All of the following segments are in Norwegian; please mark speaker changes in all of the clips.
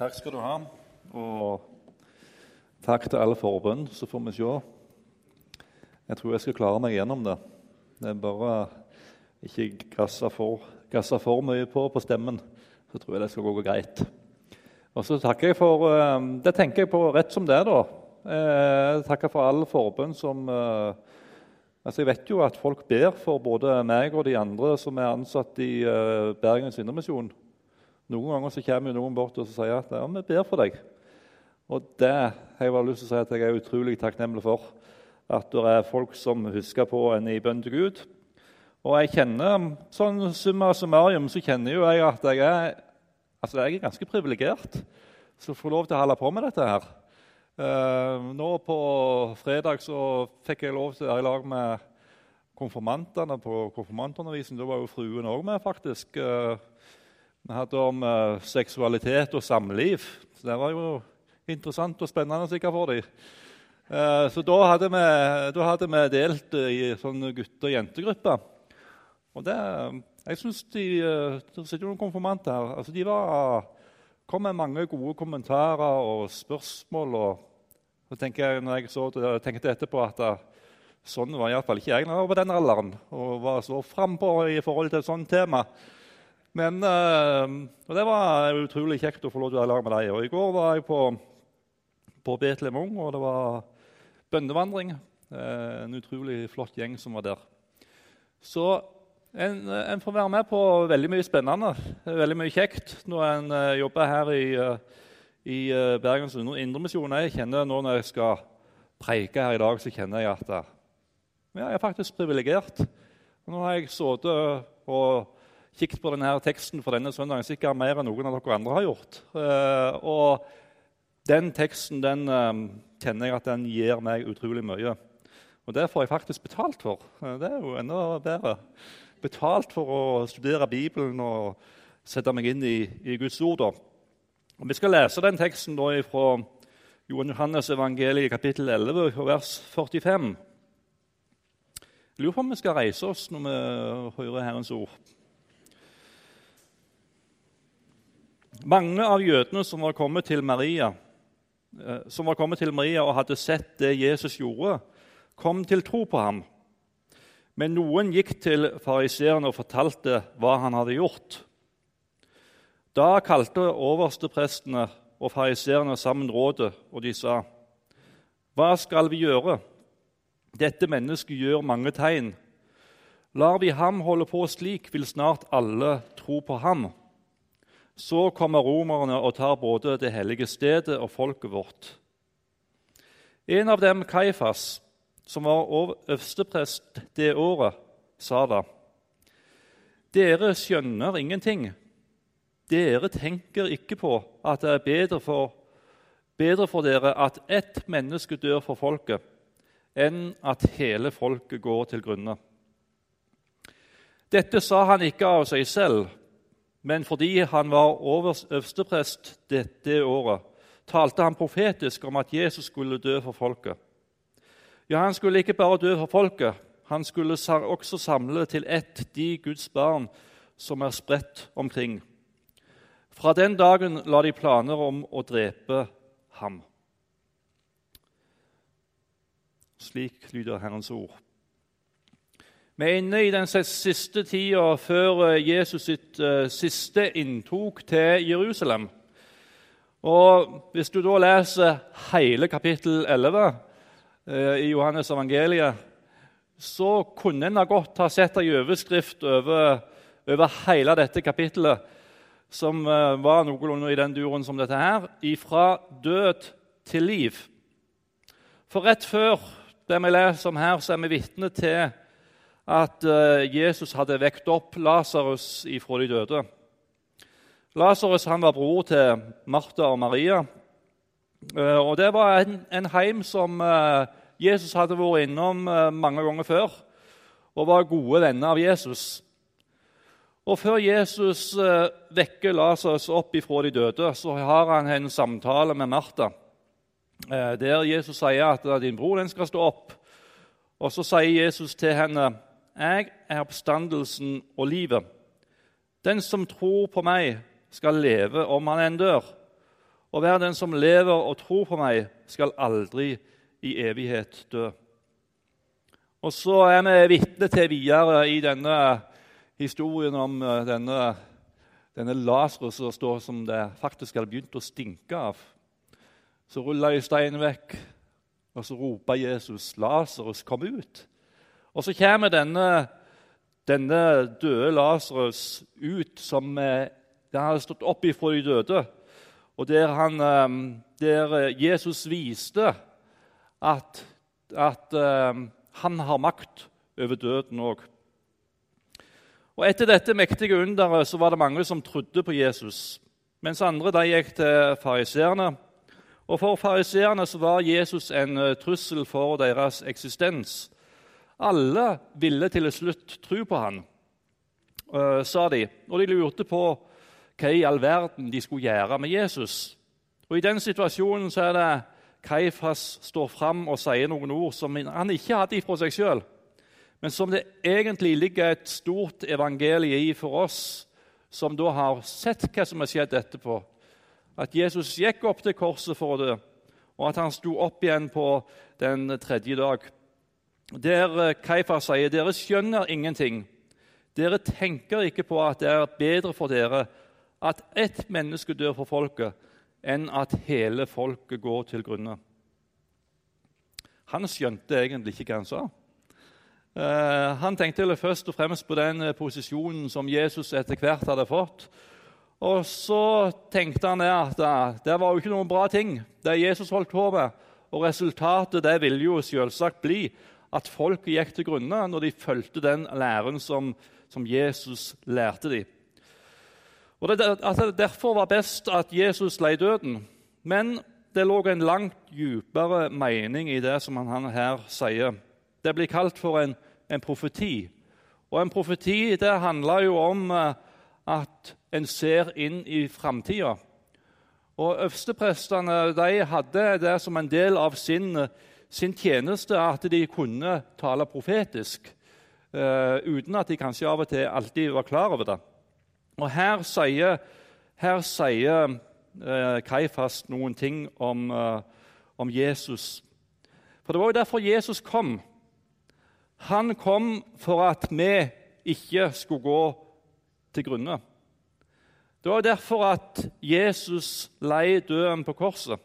Speaker 1: Takk skal du ha. Og takk til alle forbund. Så får vi se. Jeg tror jeg skal klare meg gjennom det. Det er bare ikke gasse for, gasse for mye på på stemmen. Så tror jeg det skal gå greit. Og så takker jeg for eh, Det tenker jeg på rett som det, da. Eh, jeg takker for alle forbund som eh, Altså, Jeg vet jo at folk ber for både meg og de andre som er ansatt i Bergens Indremisjon. Noen ganger så kommer noen bort og sier at ja, vi ber for deg. Og det har jeg bare lyst til å si at jeg er utrolig takknemlig for. At det er folk som husker på en i bønn til Gud. Og jeg kjenner, sånn summa summarium så kjenner jo jeg at jeg er, altså jeg er ganske privilegert som får lov til å holde på med dette her. Uh, nå på fredag så fikk jeg lov til å være i lag med konfirmantene på konfirmantundervisning. Da var jo fruen òg med, faktisk. Vi hadde om uh, seksualitet og samliv. Så det var jo interessant og spennende sikkert for dem. Uh, så da hadde, vi, da hadde, vi, delt uh, i sånn gutte- og jentegrupper. Og det, jeg synes de, Det sitter noen konfirmanter her. Altså de var, kom med mange gode kommentarer og spørsmål. og så tenker jeg, når jeg så, tenkte etterpå at sånn var iallfall ikke jeg jeg var på den alderen. og var så frampå i forhold til et sånt tema. Men Og det var utrolig kjekt å få lov til å være lag med deg. Og I går var jeg på, på Betlehem Ung, og det var bønnevandring. Uh, en utrolig flott gjeng som var der. Så en, en, får være med på veldig mye spennende, veldig mye kjekt når en uh, jobber her i, i Bergens Indremisjon. Jeg kjenner nå når jeg skal preike her i dag, så kjenner jeg at ja, jeg er faktisk privilegert. Nå har jeg sittet og kikket på denne teksten for denne søndagen sikkert mer enn noen av dere andre har gjort. Uh, og den teksten den, uh, kjenner jeg at den gir meg utrolig mye. Og det får jeg faktisk betalt for. Uh, det er jo enda bedre. Betalt for å studere Bibelen og sette meg inn i, i Guds ord. Og vi skal lese den teksten da fra Johannes evangeliet kapittel 11, vers 45. Jeg lurer på om vi skal reise oss når vi hører Herrens ord. Mange av jødene som var kommet til Maria, eh, som var kommet til Maria og hadde sett det Jesus gjorde, kom til tro på ham. Men noen gikk til fariseerne og fortalte hva han hadde gjort. Da kalte oversteprestene og fariseerne sammen rådet, og de sa.: Hva skal vi gjøre? Dette mennesket gjør mange tegn. Lar vi ham holde på slik, vil snart alle tro på ham. Så kommer romerne og tar både det hellige stedet og folket vårt. En av dem, Kaifas, som var øversteprest det året, sa da.: Dere skjønner ingenting. Dere tenker ikke på at det er bedre for, bedre for dere at ett menneske dør for folket, enn at hele folket går til grunne. Dette sa han ikke av seg selv men fordi han var øversteprest dette året, talte han profetisk om at Jesus skulle dø for folket. Ja, han skulle ikke bare dø for folket, han skulle også samle til ett de Guds barn som er spredt omkring. Fra den dagen la de planer om å drepe ham. Slik lyder Herrens ord. Vi er inne i den siste tida før eh, Jesus sitt uh, siste inntog til Jerusalem. Og Hvis du da leser hele kapittel 11 uh, i Johannes evangeliet, så kunne en godt ha sett ei overskrift over, over, hele dette kapittelet, som var noenlunde i den duren som dette her, ifra død til liv. For rett før det vi leser om her, så er vi vitne til at eh, Jesus hadde vekt opp Lasarus ifra de døde. Lasarus var bror til Martha og Maria. Eh, og Det var en, en heim som eh, Jesus hadde vært innom mange ganger før og var gode venner av Jesus. Og Før Jesus vekker Lasarus opp ifra de døde, så har han en samtale med Martha, der Jesus sier at din bror skal stå opp. Og Så sier Jesus til henne 'Jeg er oppstandelsen og livet'. Den som tror på meg, skal leve om han enn dør. Og hver den som lever og tror på meg, skal aldri i evighet dø. Og så er vi vitne til videre i denne historien om eh, denne, denne Lasarus som står som det faktisk hadde begynt å stinke av. Så ruller steinen vekk, og så roper Jesus 'Lasarus, kom ut'. Og så kommer denne, denne døde Lasarus ut som han den hadde stått opp ifra de døde. Og der, han, eh, der Jesus viste at, at han har makt over døden òg. Og Etter dette mektige underet så var det mange som trodde på Jesus, mens andre de gikk til fariseerne. Og For fariseerne var Jesus en eh, trussel for deres eksistens. Alle ville til slutt tro på ham, uh, sa de, og de lurte på hva i all verden de skulle gjøre med Jesus. Og I den situasjonen så er det Kaifas står fram og sier noen ord som han ikke hadde ifra seg sjøl, men som det egentlig ligger et stort evangelie i for oss som da har sett hva som har skjedd etterpå. At Jesus gikk opp til korset for å dø, og at han sto opp igjen på den tredje dag. Der Kaifa sier dere skjønner ingenting. Dere tenker ikke på at det er bedre for dere at ett menneske dør for folket, enn at hele folket går til grunne. Han skjønte egentlig ikke hva han sa. Uh, han tenkte først og fremst på den eh, posisjonen som Jesus etter hvert hadde fått. Og så tenkte han at det var jo ikke noen bra ting, det Jesus holdt på med. Og resultatet det ville jo selvsagt bli at folk gikk til grunne når de fulgte den læren som, som Jesus lærte dem. Og det, at det derfor var best at Jesus lei døden. Men det lå en langt dypere mening i det som han her sier. Det blir kalt for en, en profeti. Og en profeti det handler jo om eh, at en ser inn i framtida. Og Øversteprestene de hadde det som en del av sin, sin tjeneste at de kunne tale profetisk, uh, uten at de kanskje av og til alltid var klar over det. Og her sier, her sier eh, Kaifas noen ting om, eh, om, Jesus. For det var jo derfor Jesus kom. Han kom for at vi ikke skulle gå til grunne. Det var derfor at Jesus lei døden på korset.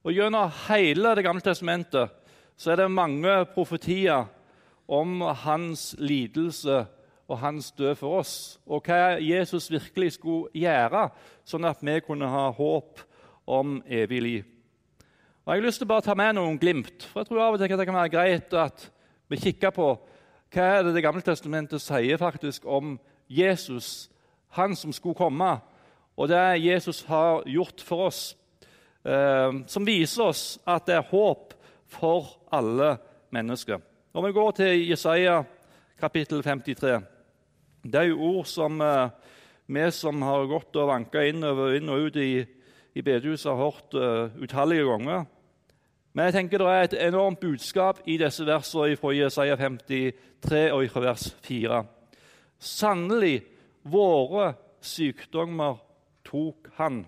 Speaker 1: Og Gjennom hele Det gamle testamentet så er det mange profetier om hans lidelse og hans død for oss, og hva Jesus virkelig skulle gjøre, sånn at vi kunne ha håp om evig liv. Og Jeg har lyst til å bare ta med noen glimt, for jeg tror av og til at det kan være greit at vi kikker på hva er det Det gamle testamentet sier faktisk om Jesus, han som skulle komme, og det Jesus har gjort for oss, som viser oss at det er håp for alle mennesker. Når vi går til Jesaja kapittel 53 det er jo ord som eh, vi som har gått og vanka inn, inn, og ut i, i bedehuset, har hørt uh, utallige ganger. Men jeg tenker det er et enormt budskap i disse versene fra Jesaja 53 og fra vers 4. Sannelig, våre sykdommer tok han.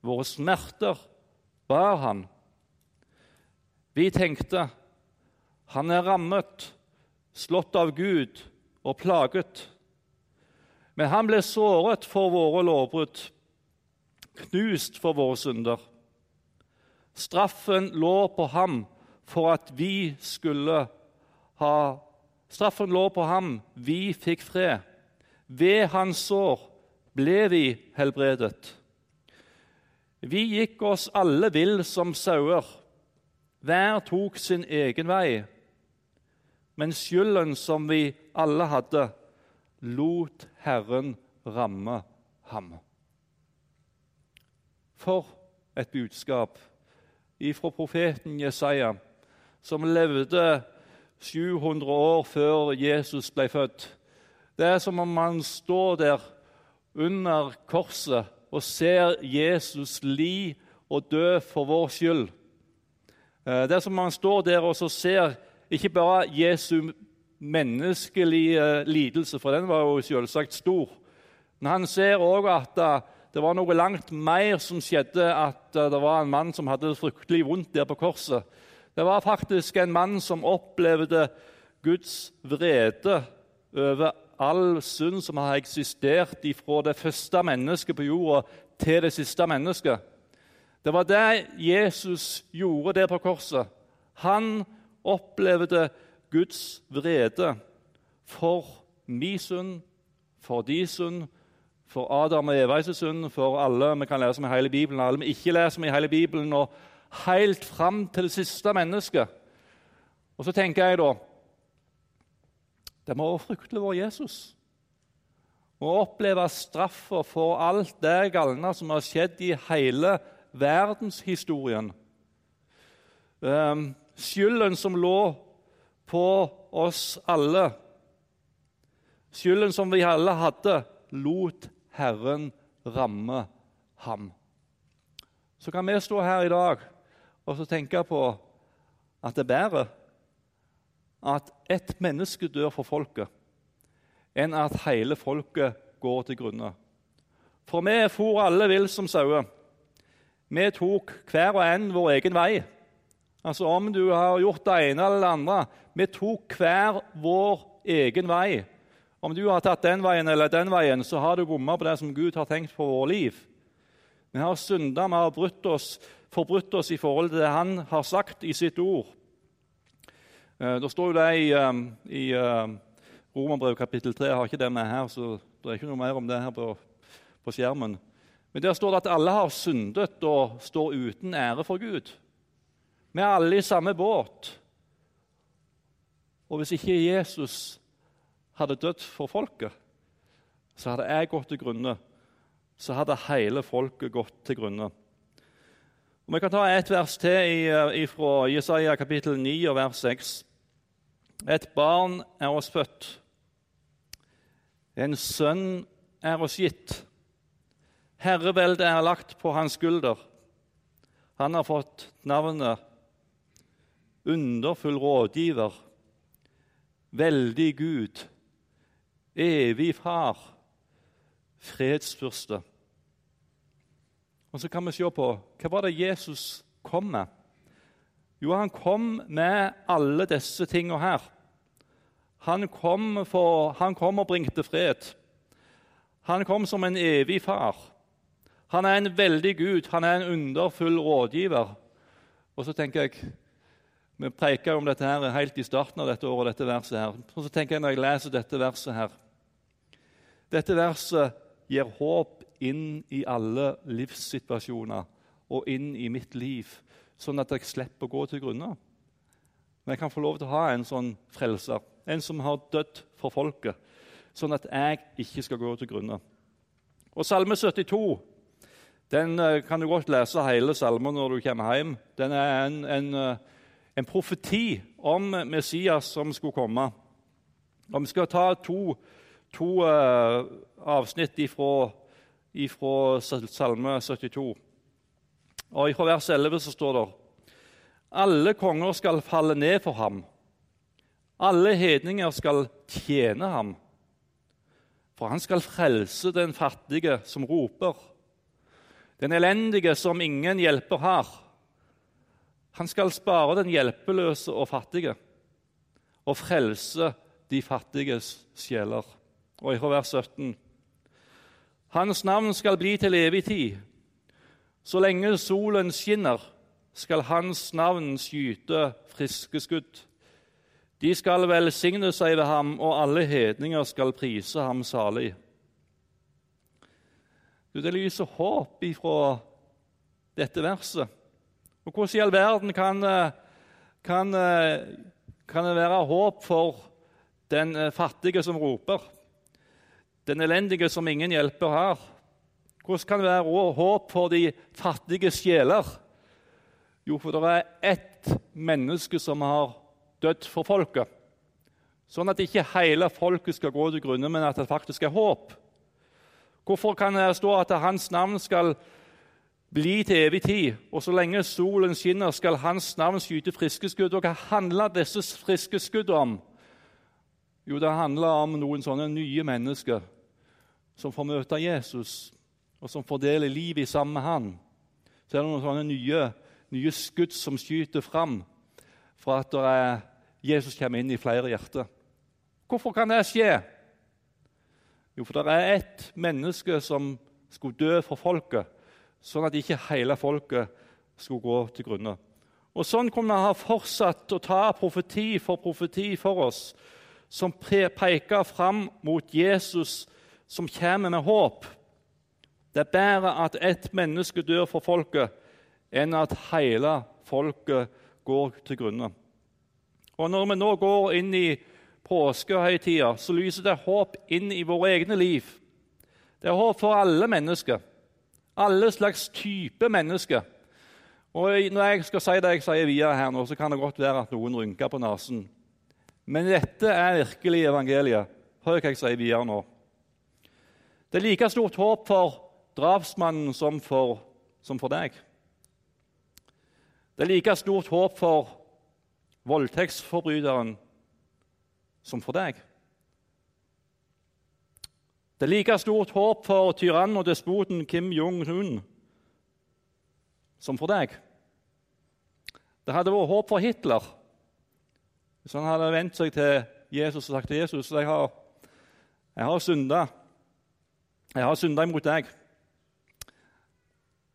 Speaker 1: Våre smerter bar han. Vi tenkte han er rammet, slått av Gud og plaget. Men han ble såret for våre lovbrudd, knust for våre synder. Straffen lå på ham for at vi skulle ha Straffen lå på ham, vi fikk fred. Ved hans sår ble vi helbredet. Vi gikk oss alle vill som sauer. Hver tok sin egen vei men skylden som vi alle hadde, lot Herren ramme ham. For et budskap ifra profeten Jesaja, som levde 700 år før Jesus ble født. Det er som om man står der under korset og ser Jesus li og dø for vår skyld. Eh, det er som man står der og ser ikke bare Jesu menneskelige lidelse, for den var jo selvsagt stor. Men han ser òg at det var noe langt mer som skjedde, at eh, det var en mann som hadde fryktelig vondt der på korset. Det var faktisk en mann som opplevde Guds vrede over all synd som har eksistert fra det første mennesket på jorda til det siste mennesket. Det var det Jesus gjorde der på korset. Han opplevde Guds vrede for min synd, for din synd, for Adam og Evas synd, for alle vi kan lese om i hele Bibelen, alle vi ikke leser om i hele Bibelen, og helt fram til det siste mennesket. Og så tenker jeg da Det må være fryktelig være Jesus. Å oppleve straffa for alt det galne som har skjedd i hele verdenshistorien. Um, skylden som lå på oss alle, skylden som vi alle hadde, lot Herren ramme ham. Så kan vi stå her i dag og tenke på at det er bedre at ett menneske dør for folket, enn at hele folket går til grunne. For vi for alle vill som sauer. Vi tok hver og en vår egen vei. Altså Om du har gjort det ene eller det andre Vi tok hver vår egen vei. Om du har tatt den veien eller den veien, så har du bomma på det som Gud har tenkt på vårt liv. Vi har synda, vi har brutt oss, forbrutt oss i forhold til det Han har sagt i sitt ord. Eh, det står jo det i, eh, i Romerbrevet kapittel 3. Jeg har ikke det med her, så det er ikke noe mer om det her på, på skjermen. Men der står det at alle har syndet og står uten ære for Gud. Vi er alle i samme båt. Og hvis ikke Jesus hadde dødd for folket, så hadde jeg gått til grunne. Så hadde hele folket gått til grunne. Og Vi kan ta et vers til eh, fra Jesaja kapittel 9 og vers 6. Et barn er oss født. En sønn er oss gitt. Herreveldet er lagt på hans skulder. Han har fått navnet Underfull rådgiver, veldig Gud, evig far, fredsfyrste. Og Så kan vi se på hva var det Jesus kom med. Jo, han kom med alle disse tingene her. Han kom, for, han kom og bringte fred. Han kom som en evig far. Han er en veldig Gud, han er en underfull rådgiver. Og så tenker jeg, Vi preker om dette her helt i starten av dette året. dette verset her. Og så tenker jeg når jeg leser dette verset her, dette verset gir håp inn i alle livssituasjoner og inn i mitt liv, sånn at jeg slipper å gå til grunne. Men jeg kan få lov til å ha en sånn frelser, en som har dødd for folket, sånn at jeg ikke skal gå til grunne. Og Salme 72 den eh, kan du godt lese hele salmen når du kommer hjem. Den er en, en, eh, en profeti om Messias som skulle komme. Og Vi skal ta to to uh, avsnitt ifra, ifra, Salme 72. Og I vers 11 så står det alle konger skal falle ned for ham. Alle hedninger skal tjene ham. For han skal frelse den fattige som roper, den elendige som ingen hjelper har. Han skal spare den hjelpeløse og fattige og frelse de fattiges sjeler og i vers 17. Hans navn skal bli til evig tid. Så lenge solen skinner, skal hans navn skyte friske skudd. De skal velsigne seg ved ham, og alle hedninger skal prise ham salig. Det lyser håp ifra dette verset. Og hvordan i all verden kan, kan, kan det være håp for den fattige som roper? den elendige som ingen hjelper har? Hvordan kan det være håp for de fattige sjeler? Jo, for det er ett menneske som har dødd for folket. Sånn at ikke hele folket skal gå til grunne, men at det faktisk er håp. Hvorfor kan det stå at hans navn skal bli til evig tid, og så lenge solen skinner, skal hans navn skyte friske skudd? Og hva handler disse friske skuddene om? Jo, det handler om noen sånne nye mennesker som får møte Jesus, og som fordeler livet sammen med Han, så er det noen sånne nye, nye skudd som skyter fram for at er, Jesus kommer inn i flere hjerter. Hvorfor kan det skje? Jo, for det er ett menneske som skulle dø for folket, sånn at ikke hele folket skulle gå til grunne. Og Sånn kunne vi ha fortsatt å ta profeti for profeti for oss, som peker fram mot Jesus som kommer med håp. Det er bedre at ett menneske dør for folket, enn at hele folket går til grunne. Og Når vi nå går inn i påskehøytida, så lyser det håp inn i våre egne liv. Det er håp for alle mennesker. Alle slags type mennesker. Og Når jeg skal si det jeg sier videre her nå, så kan det godt være at noen rynker på nesen. Men dette er virkelig evangeliet. Hør hva jeg sier videre nå. Det er like stort håp for drapsmannen som for, som for deg. Det er like stort håp for voldtektsforbryteren som for deg. Det er like stort håp for tyrannen og despoten Kim Jong-un som for deg. Det hadde vært håp for Hitler hvis han hadde vent seg til Jesus og sagt til Jesus jeg har, jeg har synda. Jeg har synda imot deg.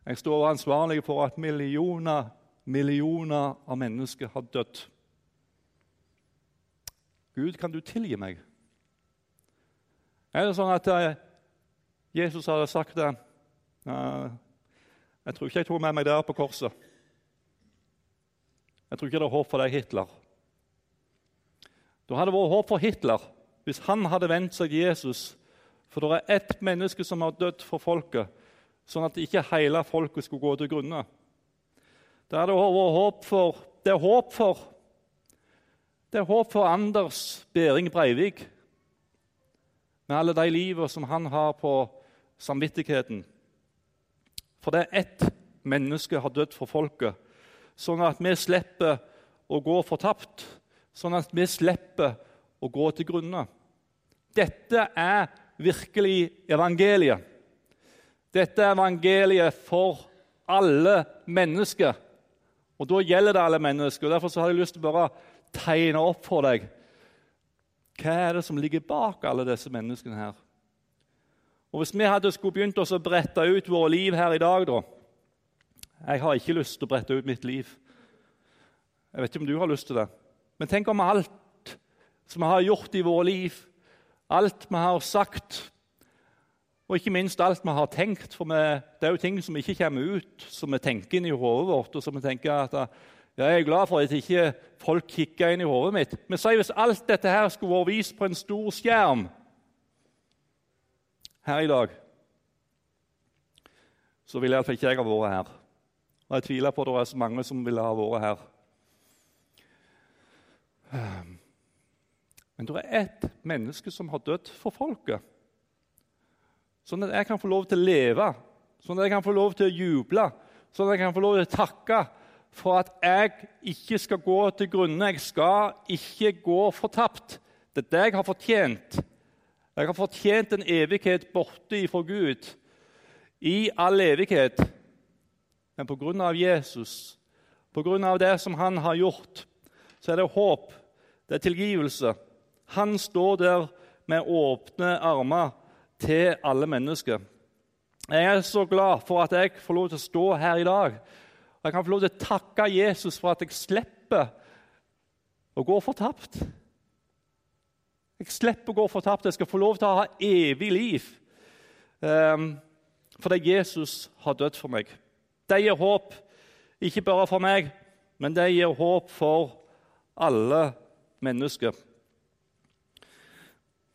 Speaker 1: Jeg står ansvarlig for at millioner, millioner av mennesker har dødd. Gud, kan du tilgi meg? Er det sånn at eh, Jesus hadde sagt det? Jeg tror ikke jeg tok med meg der på korset. Jeg tror ikke det er håp for deg, Hitler. Da hadde det vært håp for Hitler hvis han hadde vendt seg til Jesus. For det er ett menneske som har dødd for folket, sånn at ikke hele folket skulle gå til grunne. Det er håp for, det er håp for det er håp for Anders Behring Breivik med alle de livene som han har på samvittigheten. For det er ett menneske har dødd for folket, sånn at vi slipper å gå fortapt. Sånn at vi slipper å gå til grunne. Dette er virkelig evangeliet. Dette er evangeliet for alle mennesker. Og da gjelder det alle mennesker. og Derfor så har jeg lyst til å bare tegne opp for deg hva er det som ligger bak alle disse menneskene her. Og Hvis vi hadde skulle begynt å brette ut våre liv her i dag da, Jeg har ikke lyst til å brette ut mitt liv. Jeg vet ikke om du har lyst til det. Men tenk om alt som vi har gjort i våre liv, alt vi har sagt, og ikke minst alt vi har tenkt. For vi, det er jo ting som ikke kommer ut, som vi tenker inn i hodet vårt. og som vi tenker at Jeg er glad for at ikke folk kikker inn i hodet mitt. Men si hvis alt dette her skulle vært vist på en stor skjerm her i dag, så ville iallfall ikke jeg ha vært her. Og jeg tviler på at det er så mange som ville ha vært her. Men det er ett menneske som har dødd for folket. Sånn at jeg kan få lov til å leve, sånn at jeg kan få lov til å juble, sånn at jeg kan få lov til å takke for at jeg ikke skal gå til grunne. Jeg skal ikke gå fortapt. Det er det jeg har fortjent. Jeg har fortjent en evighet borte ifra Gud i all evighet. Men pga. Jesus, pga. det som han har gjort, så er det håp, det er tilgivelse. Han står der med åpne armer til alle mennesker. Jeg er så glad for at jeg får lov til å stå her i dag. Jeg kan få lov til å takke Jesus for at jeg slipper å gå fortapt. Jeg slipper å gå fortapt. Jeg skal få lov til å ha evig liv. Um, fordi Jesus har dødd for meg. Det gir håp, ikke bare for meg, men det gir håp for alle mennesker.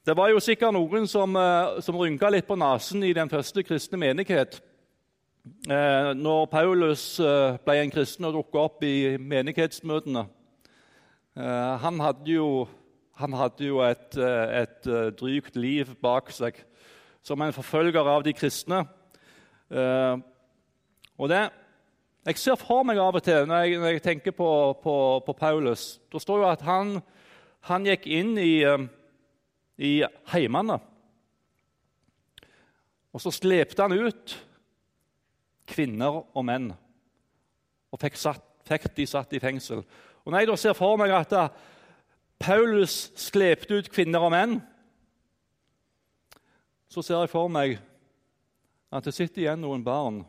Speaker 1: Det var jo sikkert noen som, eh, som rynka litt på nesen i den første kristne menighet. Eh, når Paulus eh, ble en kristen og dukket opp i menighetsmøtene Han hadde jo han hadde jo et, et, drygt liv bak seg som en forfølger av de kristne. Og det, Jeg ser for meg av og til når jeg, når jeg tenker på, på, på, Paulus Det står jo at han, han gikk inn i, i heimene. Og så slepte han ut kvinner og menn og fikk, satt, fikk de satt i fengsel. Og Når jeg da ser for meg at Paulus slepte ut kvinner og menn, så ser jeg for meg at det sitter igjen noen barn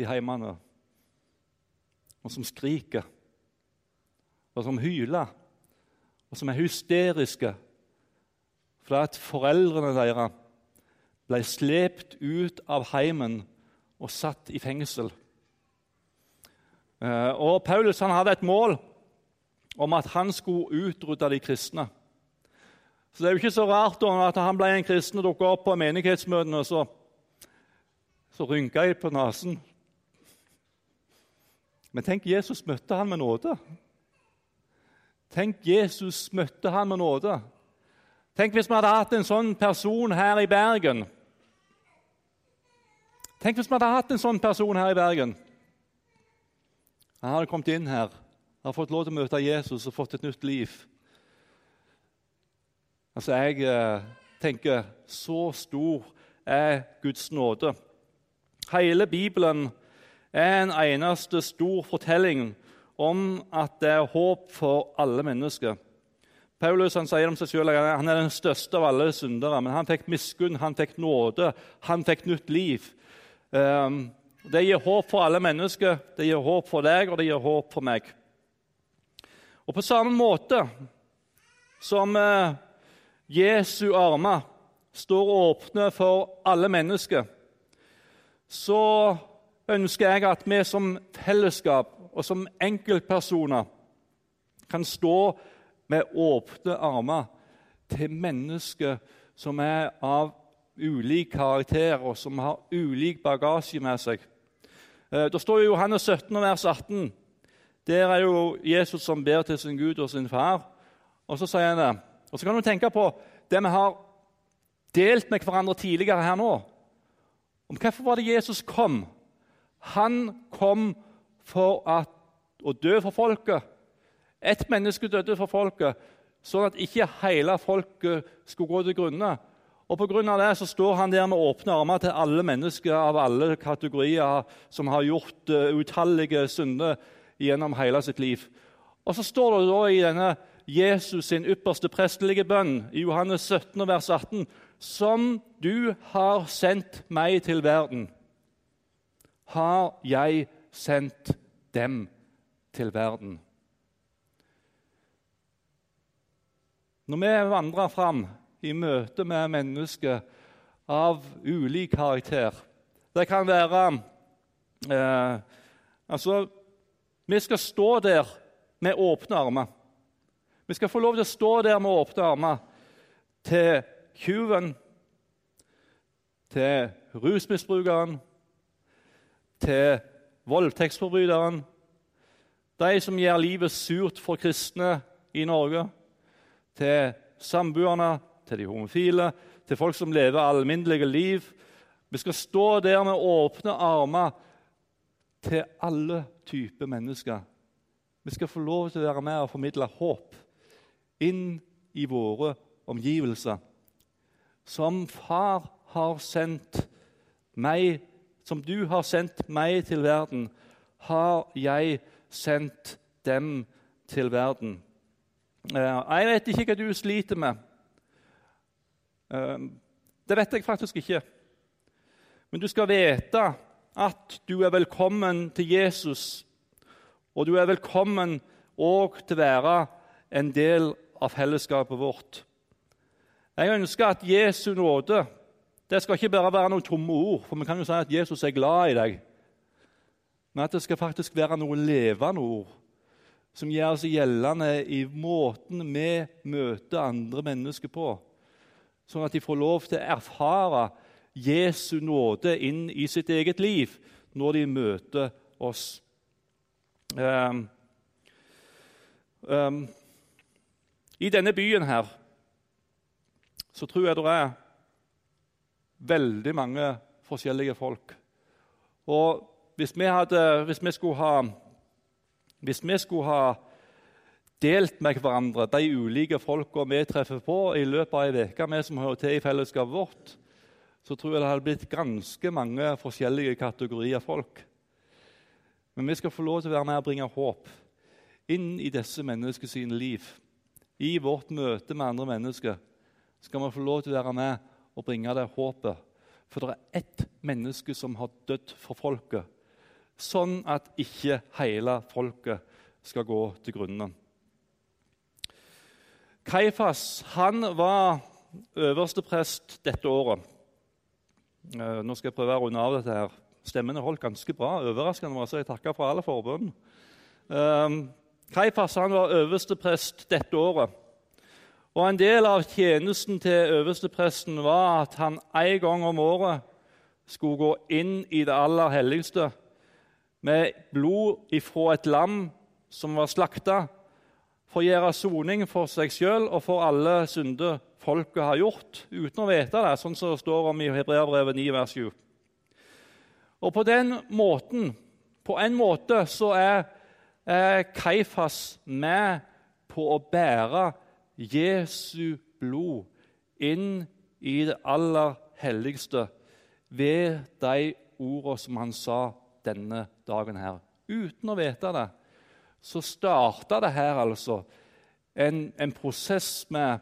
Speaker 1: i heimene og som skriker, og som hyler, og som er hysteriske fordi foreldrene deres ble slept ut av heimen og satt i fengsel. Eh, og Paulus hadde et mål om at han skulle utrydde de kristne. Så Det er jo ikke så rart at han ble en kristen og dukka opp på menighetsmøtene. Så, så rynka jeg på nesen. Men tenk, Jesus møtte han med nåde. Tenk, Jesus møtte han med nåde. Tenk hvis vi hadde hatt en sånn person her i Bergen. Tenk hvis vi hadde hatt en sånn person her i Bergen. Han hadde kommet inn her, har fått lov til å møte Jesus og fått et nytt liv. Altså, Jeg eh, tenker så stor er Guds nåde. Hele Bibelen er en eneste stor fortelling om at det er håp for alle mennesker. Paulus han sier om seg selv han er den største av alle syndere. Men han fikk miskunn, han fikk nåde, han fikk nytt liv. Ehm, det gir håp for alle mennesker, det gir håp for deg, og det gir håp for meg. Og På samme måte som eh, Jesu armer står åpne for alle mennesker, så ønsker jeg at vi som fellesskap og som enkeltpersoner kan stå med åpne armer til mennesker som er av ulik karakter, og som har ulik bagasje med seg. Da det står i Johannes 17, vers 18. Der er jo Jesus som ber til sin Gud og sin far. Og så sier han det. Og så kan du tenke på det vi har delt med hverandre tidligere her nå. Om Hvorfor var det Jesus kom? Han kom for at, å dø for folket. Ett menneske døde for folket, sånn at ikke hele folket skulle gå til grunne. Og på grunn av det så står han der med åpne armer til alle mennesker av alle kategorier som har gjort uh, utallige synder gjennom hele sitt liv. Og så står det da i denne Jesus sin ypperste prestelige bønn i Johannes 17, vers 18.: Som du har sendt meg til verden, har jeg sendt dem til verden. Når vi vandrer fram i møte med mennesker av ulik karakter Det kan være eh, Altså, vi skal stå der med åpne armer. Vi skal få lov til å stå der med åpne armer til tjuven, til rusmisbrukeren, til voldtektsforbryteren, de som gjør livet surt for kristne i Norge, til samboerne, til de homofile, til folk som lever alminnelige liv. Vi skal stå der med åpne armer til alle typer mennesker. Vi skal få lov til å være med og formidle håp inn i våre omgivelser. Som far har sendt meg, som du har sendt meg til verden, har jeg sendt dem til verden. Jeg vet ikke hva du sliter med. Eh, det vet jeg faktisk ikke. Men du skal vite at du er velkommen til Jesus, og du er velkommen òg til å være en del av fellesskapet vårt. Jeg ønsker at Jesu nåde det skal ikke bare være noen tomme ord, for vi kan jo si at Jesus er glad i deg. Men at det skal faktisk være noen levende ord som gjør seg gjeldende i måten vi møter andre mennesker på. Sånn at de får lov til å erfare Jesu nåde inn i sitt eget liv når de møter oss. Um, um, i denne byen her så tror jeg det er veldig mange forskjellige folk. Og hvis vi, hadde, hvis vi, skulle, ha, hvis vi skulle ha delt med hverandre de ulike folka vi treffer på i løpet av ei uke, vi som hører til i fellesskapet vårt, så tror jeg det hadde blitt ganske mange forskjellige kategorier folk. Men vi skal få lov til å være med og bringe håp inn i disse menneskers liv. I vårt møte med andre mennesker skal vi få lov til å være med og bringe det håpet. For det er ett menneske som har dødd for folket, sånn at ikke hele folket skal gå til grunne. Kaifas han var øversteprest dette året. Eh, nå skal jeg prøve å runde av dette. her. Stemmene holdt ganske bra. overraskende så Jeg takker for alle forbønn. Um, Kaifas han var øversteprest dette året. Og En del av tjenesten til øverstepresten var at han en gang om året skulle gå inn i det aller helligste med blod ifra et lam som var slakta, for å gjøre soning for seg sjøl og for alle synder folket har gjort, uten å vite det, sånn som det står om i Hebreabrevet 9, vers 7. Og på den måten, på en måte så er, er Kaifas med på å bære Jesu blod inn i det aller helligste ved de ordene som han sa denne dagen her. Uten å vite det så starta det her altså en, en prosess med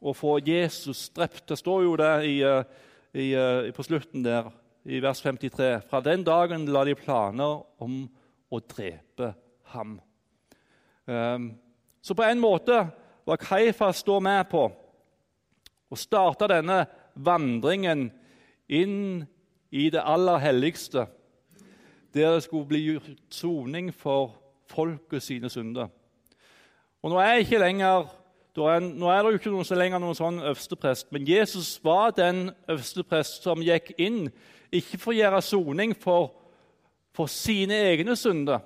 Speaker 1: å få Jesus drept. Det står jo det i, eh, i, eh, på slutten der, i vers 53. Fra den dagen la de planer om å drepe ham. Um, så på en måte var Kaifas da med på å starte denne vandringen inn i det aller helligste, der det skulle bli gjort soning for folket sine synder. Og Nå er lenger er, nå er det jo ikke noen, lenger noen sånn øversteprest, men Jesus var den øversteprest som gikk inn, ikke for å gjøre soning for, for sine egne synder,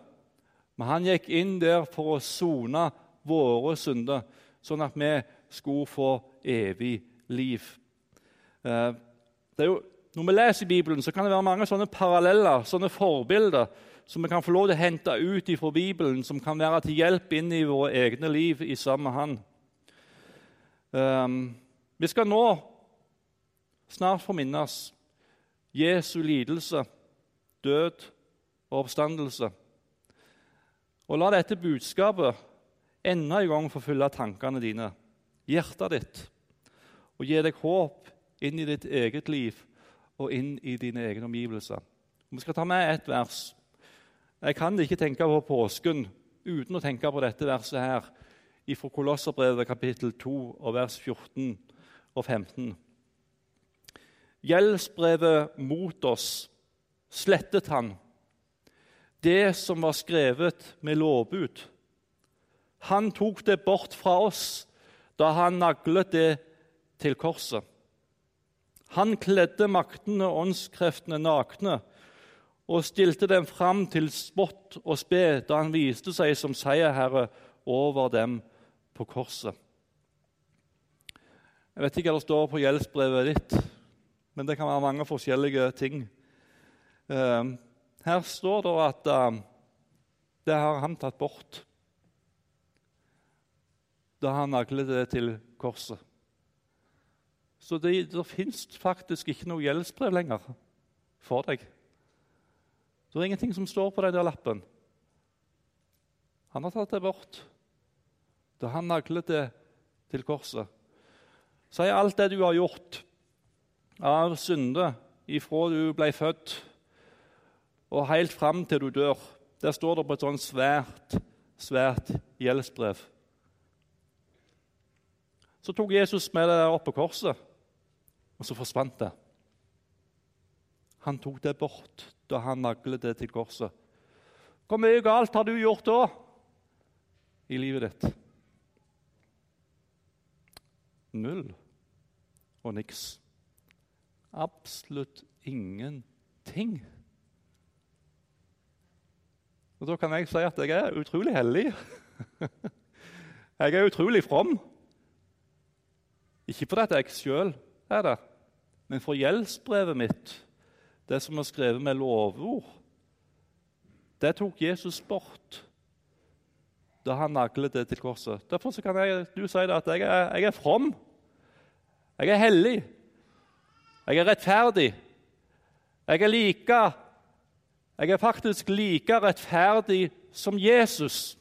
Speaker 1: men han gikk inn der for å sone våre synder, sånn at vi skulle få evig liv. Det er jo, når vi leser Bibelen, så kan det være mange sånne paralleller, sånne forbilder, som vi kan få lov til å hente ut fra Bibelen, som kan være til hjelp inn i våre egne liv i sammen med Han. Um, vi skal nå snart få minnes Jesu lidelse, død og oppstandelse. Og la dette budskapet enda en gang forfylle tankene dine, hjertet ditt, og gi deg håp inn i ditt eget liv og inn i dine egne omgivelser. Vi skal ta med ett vers. Jeg kan ikke tenke på påsken uten å tenke på dette verset her fra Kolosserbrevet kapittel 2 og vers 14 og 15. Gjeldsbrevet mot oss slettet han, det som var skrevet med lovbud. Han tok det bort fra oss da han naglet det til korset. Han kledde maktene og åndskreftene nakne og stilte dem fram til spott og spe da han viste seg som seierherre over dem på korset. Jeg vet ikke hva det står på gjeldsbrevet ditt, men det kan være mange forskjellige ting. Ehm, her står det at ehm, det har han tatt bort da han naglet det til korset. Så det, det fins faktisk ikke noe gjeldsbrev lenger for deg. Det er ingenting som står på den der lappen. Han har tatt det bort da han naglet det til korset. Er alt det du har gjort av synde ifra du ble født og helt fram til du dør. Der står det på et sånt svært, svært gjeldsbrev. Så tok Jesus med det opp på korset, og så forsvant det. Han tok det bort da han naglet det til korset. Hvor mye galt har du gjort da i livet ditt? Null og niks. Absolutt ingenting. Og Da kan jeg si at jeg er utrolig hellig. Jeg er utrolig from. Ikke fordi jeg sjøl er det, men for gjeldsbrevet mitt, det som er skrevet med lovord, det tok Jesus bort da han naglet det til korset. Derfor kan jeg, du si det at jeg er, jeg er from. Jeg er hellig. Jeg er rettferdig. Jeg er like Jeg er faktisk like rettferdig som Jesus.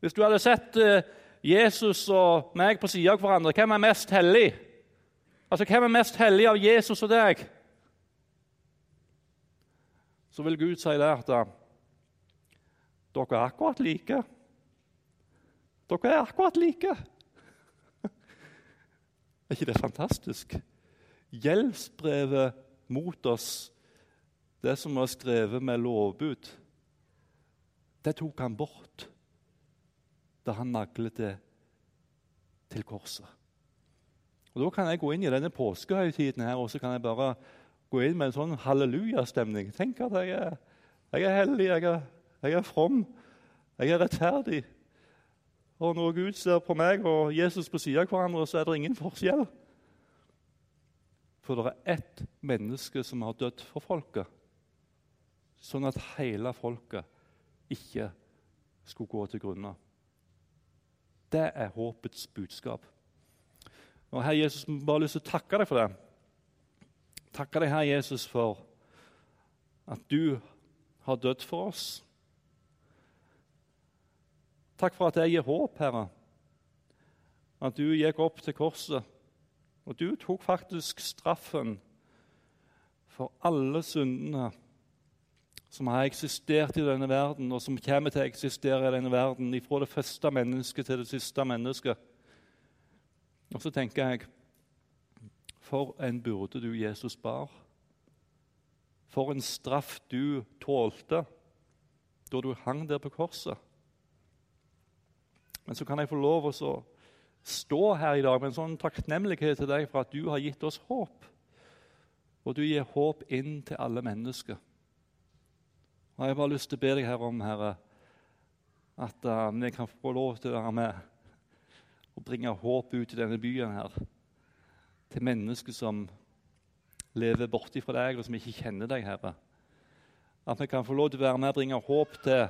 Speaker 1: Hvis du hadde sett eh, Jesus og meg på sida av hverandre, hvem er mest hellig? Altså, Hvem er mest hellig av Jesus og deg? Så vil Gud si det at eh, dere er akkurat like. Dere er akkurat like. Er ikke det fantastisk? Gjeldsbrevet mot oss, det som var skrevet med lovbud, det tok han bort da han naglet det til korset. Og Da kan jeg gå inn i denne påskehøytiden her, og så kan jeg bare gå inn med en sånn hallelujastemning. Tenk at jeg er, jeg er hellig, jeg er, jeg er from, jeg er rettferdig. Og når Gud ser på meg og Jesus på siden av hverandre, så er det ingen forskjell. For det er ett menneske som har dødd for folket, sånn at hele folket ikke skulle gå til grunne. Det er håpets budskap. Og Herre Jesus, vi bare lyst til å takke deg for det. Takke deg, Herre Jesus, for at du har dødd for oss. Takk for at jeg gir håp, Herre. At du gikk opp til korset, og du tok faktisk straffen for alle syndene som har eksistert i denne verden, og som kommer til å eksistere i denne verden, fra det første mennesket til det siste mennesket. Og så tenker jeg For en burde du Jesus bar. For en straff du tålte da du hang der på korset. Men så kan jeg få lov å stå her i dag med en sånn takknemlighet til deg for at du har gitt oss håp. Og du gir håp inn til alle mennesker. Og Jeg har bare lyst til å be deg her om, Herre, at uh, vi kan få lov til å være med og bringe håp ut i denne byen her. Til mennesker som lever borti fra deg, og som ikke kjenner deg, Herre. At vi kan få lov til å være med og bringe håp til,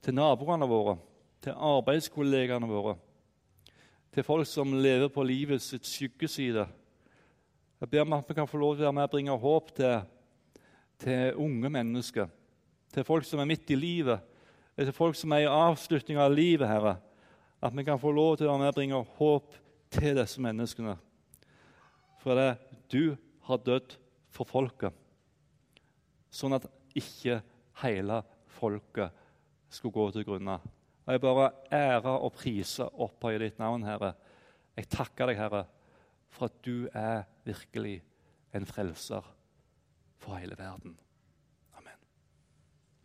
Speaker 1: til naboene våre til arbeidskollegaene våre, til folk som lever på livets skyggeside. Jeg ber om at vi kan få lov til å være med og bringe håp til, til unge mennesker, til folk som er midt i livet, til folk som er i avslutning av livet. Herre. At vi kan få lov til å være med og bringe håp til disse menneskene. For det du har dødd for folket, sånn at ikke hele folket skulle gå til grunne. Og jeg bare ærer og priser og opphøyer ditt navn, Herre. Jeg takker deg, Herre, for at du er virkelig en frelser for hele verden.